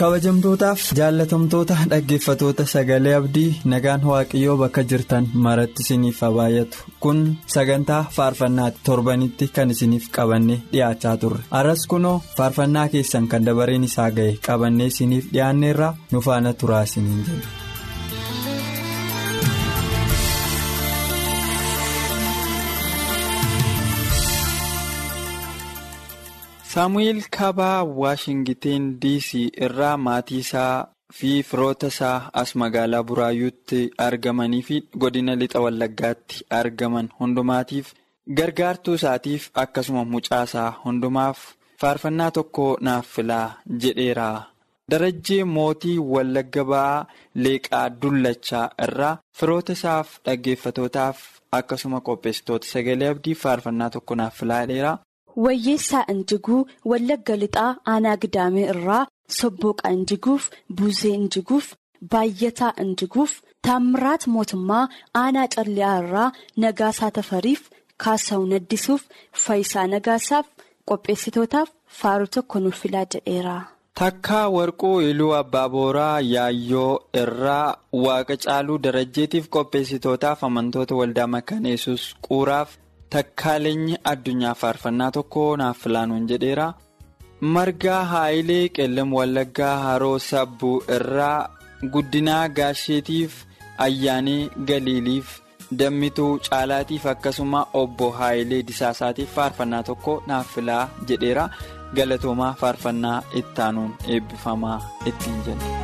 Kabajamtootaaf jaalatamtoota dhaggeeffatoota sagalee abdii nagaan waaqayyoo bakka jirtan maratti isiniif haa baay'atu kun sagantaa faarfannaatti torbanitti kan isiniif qabannee dhiyaachaa turre aras kunoo faarfannaa keessan kan dabareen isaa ga'e qabannee isiniif dhiyaanneerraa nu faana turaa isiniin jenna. Saamu'eel kaabaa waashingiteen dc irraa maatii isaa fi firoota isaa as magaalaa buraayyuutti argamanii fi godina lixa wallaggaatti argaman hundumaatiif gargaartuu isaatiif akkasuma mucaasaa hundumaaf faarfannaa tokko naaf filaa jedheera darajjee mootii wallagga ba'aa leeqaa dullachaa irraa firoota isaaf dhaggeeffatootaaf akkasuma qopheessitoota sagalee abdii faarfannaa tokko naaf filaa jedheera. Wayyeessaa Injiguu Wallagga Lixaa Aanaa Gidaamee irraa Sobbooqaa Injiguuf Buusee Injiguuf Baay'ataa Injiguuf Taammiraat Mootummaa Aanaa Calliyaa irraa Nagaasaa Tafariif Kaasa'uu Naddisuuf Faayisaa Nagaasaaf qopheessitootaaf faaruu tokko nuuf filaa jedheera. Takkaa warquu iluu abbaa booraa yaayyoo irraa waaqa caaluu darajjeetiif qopheessitootaaf amantoota waldaa makaneessus quuraaf. Takkaaleenyi addunyaa faarfannaa tokko naaf filaanuun jedheera. Margaa Haayilee Qellem Wallaggaa Haroo Sabbuu irraa guddinaa gaasheetiif ayyaanee galiiliif dammituu caalaatiif akkasuma obbo Haayilee Disaasaatiif faarfannaa tokko naaf filaa jedheera. Galatoomaa faarfannaa ittaanuun eebbifamaa ittiin jenna.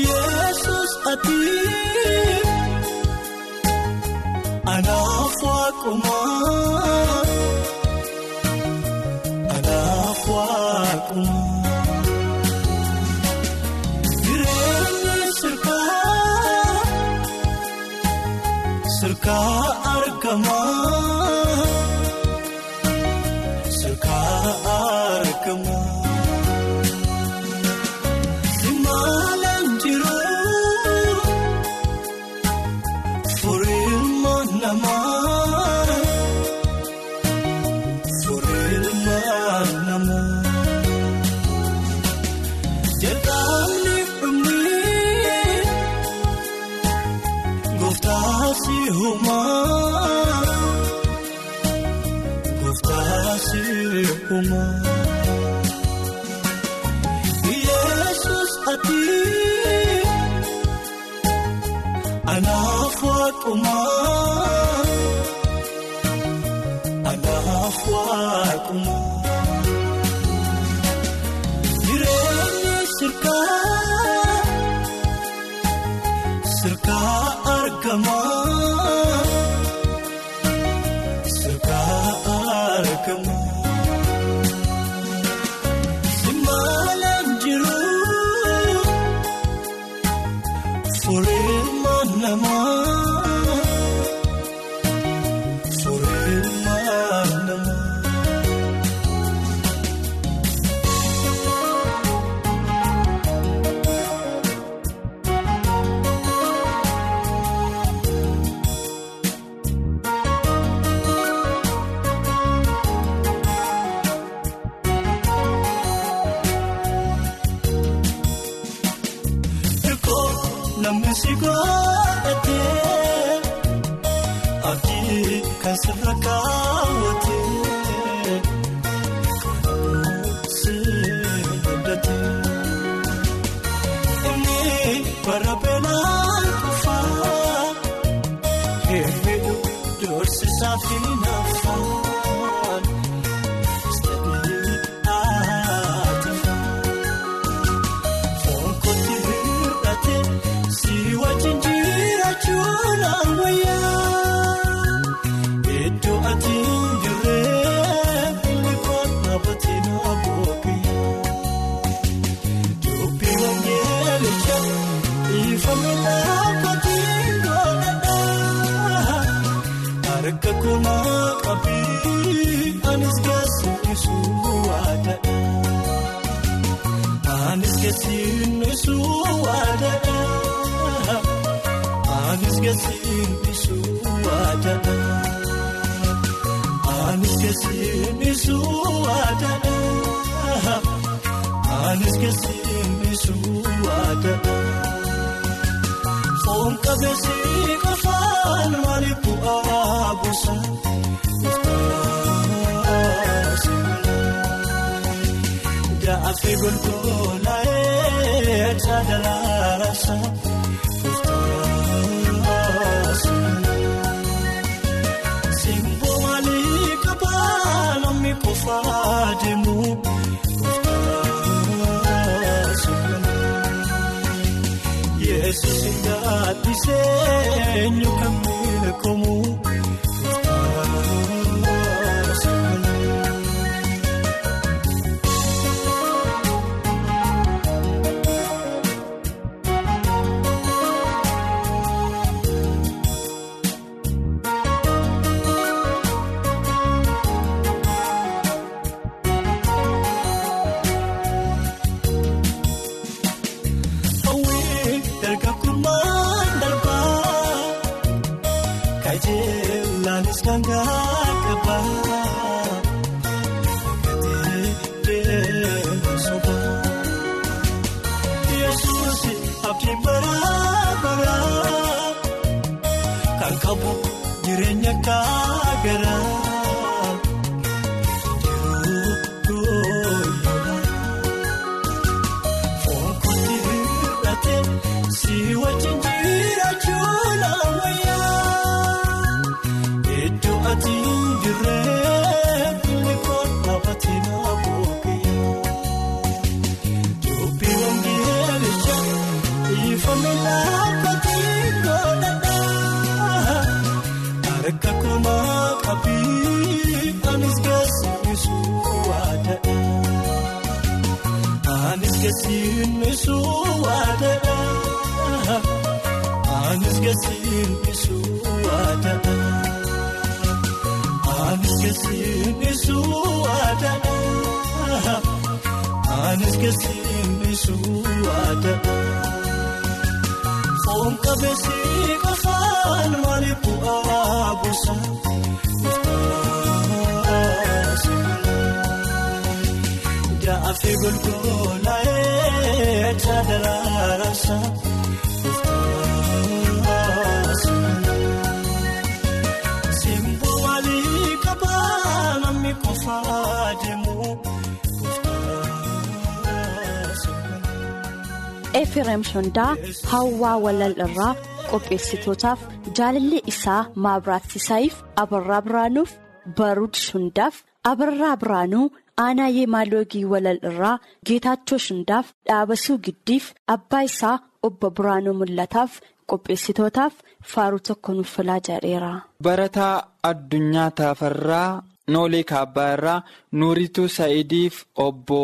Yesuus ati anaaf waaqumaa anaaf waaqumaa jireenyi sirkaa sirkaa argamaa uumaa gooftaasi uumaa Yesuus ati. Anaaf waaqumaa Foon qabeessi qofaan maali bu'aa buusa murtaasa Gaaffii golgolaa'ee saadalaarasa murtaasa ngaatisee eenyu kan beekamu jireenya Anis gaasiisu waadadha. Anis gaasiisu waadadha. Anis gaasiisu waadadha. Anis gaasiisu waadadha. Foon qabeessi qofaan maali bu'aa buusa Gaaffii golgolaa'ee saadalaarasa murtaasa Simboo maali qabaa namni qofaa deemu. Efreem Shondaa Hawwaa Walal irraa qopheessitootaaf jaalalli isaa Maabiraattisaayiif Abarraa Biraanuuf Baruud Shundaaf Abarraa Biraanuu Aanaayee Maaloogii Walal irraa Geetaachoo Shundaaf Dhaabasuu Giddiif Abbaa isaa Obbo Biraanuu Mul'ataaf qopheessitootaaf faaruu tokko nuuf filaa jedheera. Barataa addunyaa Tafarraa Noolee Kaabbaa irraa Nuurituu Sa'idiif obbo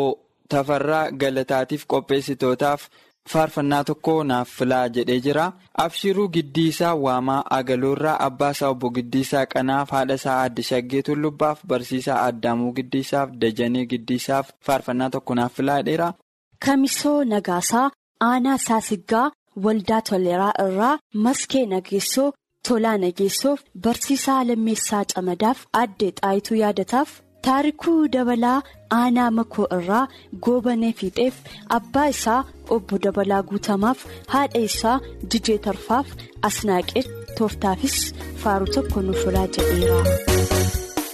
Tafarraa Galataatiif qopheessitootaaf faarfannaa tokko naaf filaa jedhee jira. Abshiruu Giddiisaa Waamaa Agaloorraa Abbaasaa obbo Giddiisaa Qanaaf haadhasaa Aadde Shaggee Tullubbaaf Barsiisaa Addaamuu Giddiisaaf Dajanee Giddiisaaf faarfannaa tokko naaf filaa jedheera. Kamisoo Nagaasaa Aanaa Saasiggaa Waldaa Toleeraa irraa Maskee Nageessoo Tolaa Nageessoof Barsiisaa Lammeessaa Camadaaf Addee Xaayituu Yaadataaf Taarikuu Dabalaa Aanaa Makoo irraa Goobanee Fiixeef Abbaa isaa Obbo Dabalaa Guutamaaf Haadha isaa Jijee Tarfaaf Asnaaqee Tooftaafis faaruu tokko nuuf filaa jedheera.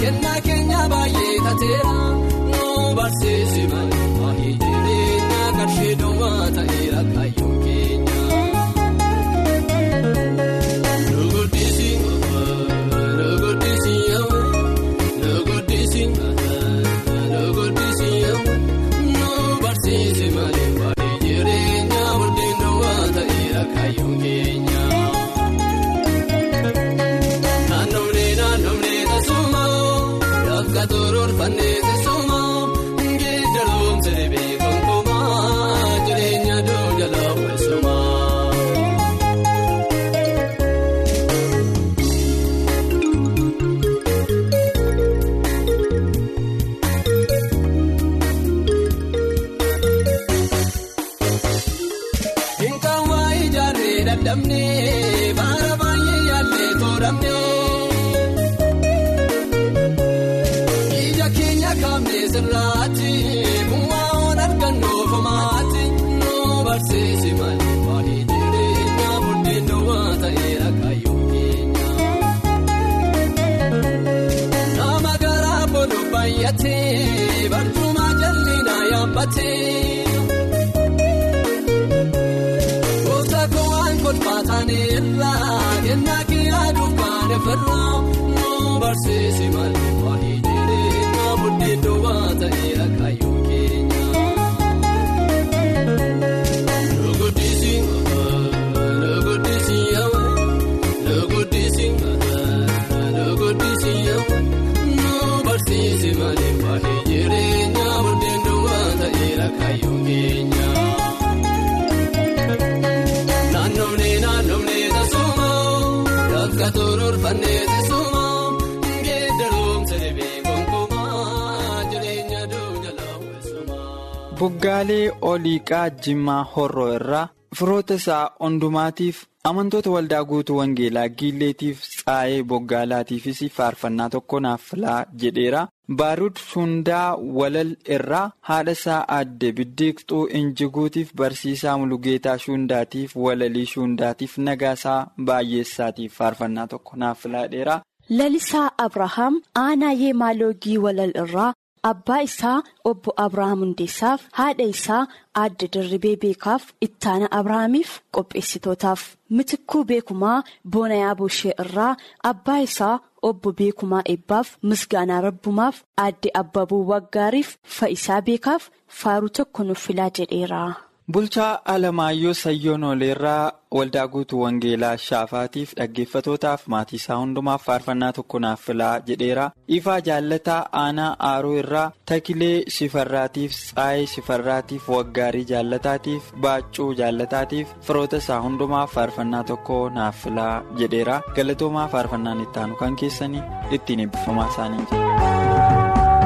kennaa keenya baay'ee tateera nu barsiisima. damne. Magaalee olii Jimmaa Horroo irraa firoota isaa hundumaatiif amantoota waldaa guutuu Wangeelaa Giilleetiif Tsaayee Boggaalaatiifis faarfannaa tokko naaf filaa jedheera. Baarud Shundaa Walal irraa haadha isaa aadde Biddeeqxuu Injiguutiif barsiisaa Mulugeetaa Shundaatiif Walalii Shundaatiif Nagaasaa Baay'eessaatiif faarfannaa tokko naaf filaa jedheera. Lalisaa Abrahaam aanaa Yeemaalogii Walal irraa abbaa isaa obbo Abrahaam Hundeessaaf haadha isaa adda dirribee beekaaf ittaana Abrahaamiif qopheessitootaaf mitikuu beekumaa boona yaabuushee irraa abbaa isaa obbo beekumaa eebbaaf misgaanaa rabbumaaf aadde abbabuu waggaariif fa'isaa beekaaf faaruu tokko nuuf filaa jedheera. Bulchaa Alamaayyoo Sayyoon Oleerraa waldaa guutuu Wangeelaa Shaafaatiif dhaggeeffatootaaf maatii isaa hundumaaf faarfannaa tokko naaf filaa jedheera. Ifaa jaallataa aanaa aaroo irraa Takilee Shifarraatiif Tsaayee Shifarraatiif Waggaarii jaallataatiif Baaccuu jaalataatiif firoota isaa hundumaaf faarfannaa tokko naaf filaa jedheera. Galatoomaa faarfannaan itti aanu kan keessanii ittiin eebbifamaa isaanii jira.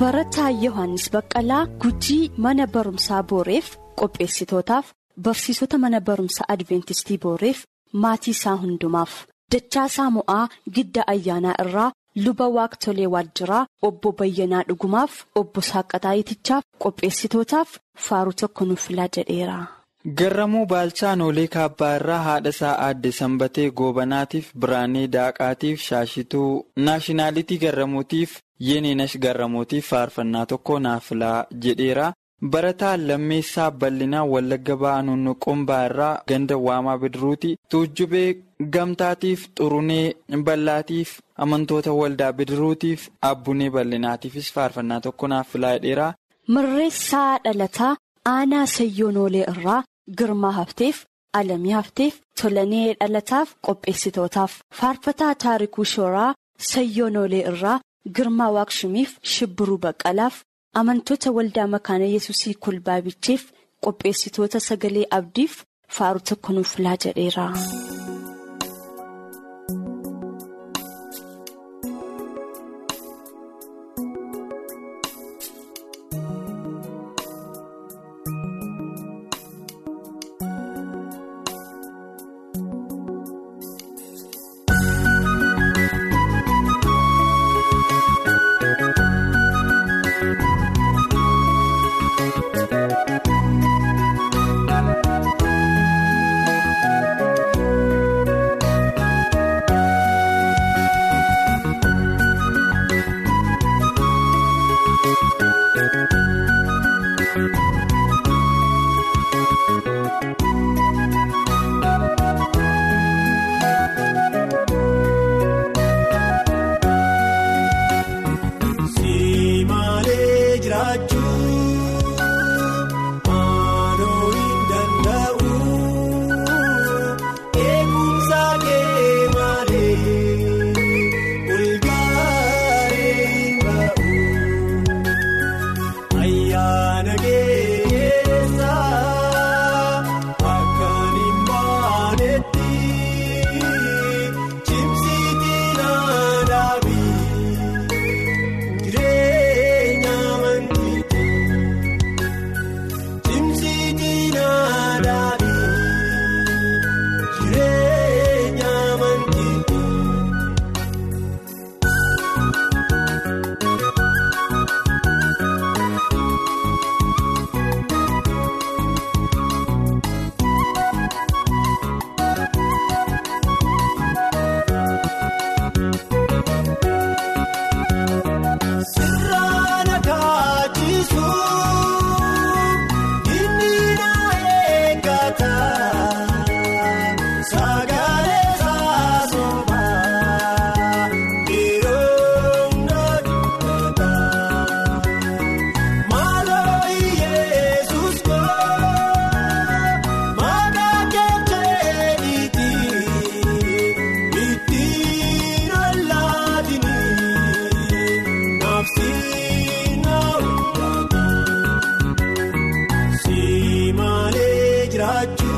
Barataa Yohaannis Baqqalaa Gujii mana barumsaa Booreef qopheessitootaaf barsiisota mana barumsaa Adventistii Booreef maatii isaa hundumaaf Dachaasaa Mo'aa Gidda Ayyaanaa irraa luba Waaqtolee Waajjiraa obbo Bayyanaa Dhugumaaf obbo Saaqataa Itichaaf qopheessitootaaf faaruu tokko nuuf filaa jedheera. Garramuu Baalchaa Noolee Kaabbaa irraa haadha isaa aadde Sanbatee Goobanaatiif Biraanee Daaqaatiif Shaashituu Naashinaalitii Garramuutiif Yeeneenash Garramuutiif faarfannaa tokko naaf filaa jedheera. Barataan lammeessaa bal'inaa wallagga ba'aa nuqumbaa irraa ganda waamaa bidiruuti. Tuujjubee gamtaatiif xurunee bal'aatiif amantoota waldaa bidiruutiif abbunee bal'inaatiifis faarfannaa tokko naaf filaa dheeraa. Mirreessaa dhalataa aanaa sayyoonoolee irraa girmaa hafteef alamii hafteef tolanee dhalataaf qopheessitootaaf faarfataa taarikuu shooraa sayyoonoolee irraa girmaa waaqshumiif shibbiruu baqqalaaf amantoota waldaa makaana yesusii kulbaabicheef qopheessitoota sagalee abdiif faaru tokko nuuf filaa jedheera. maju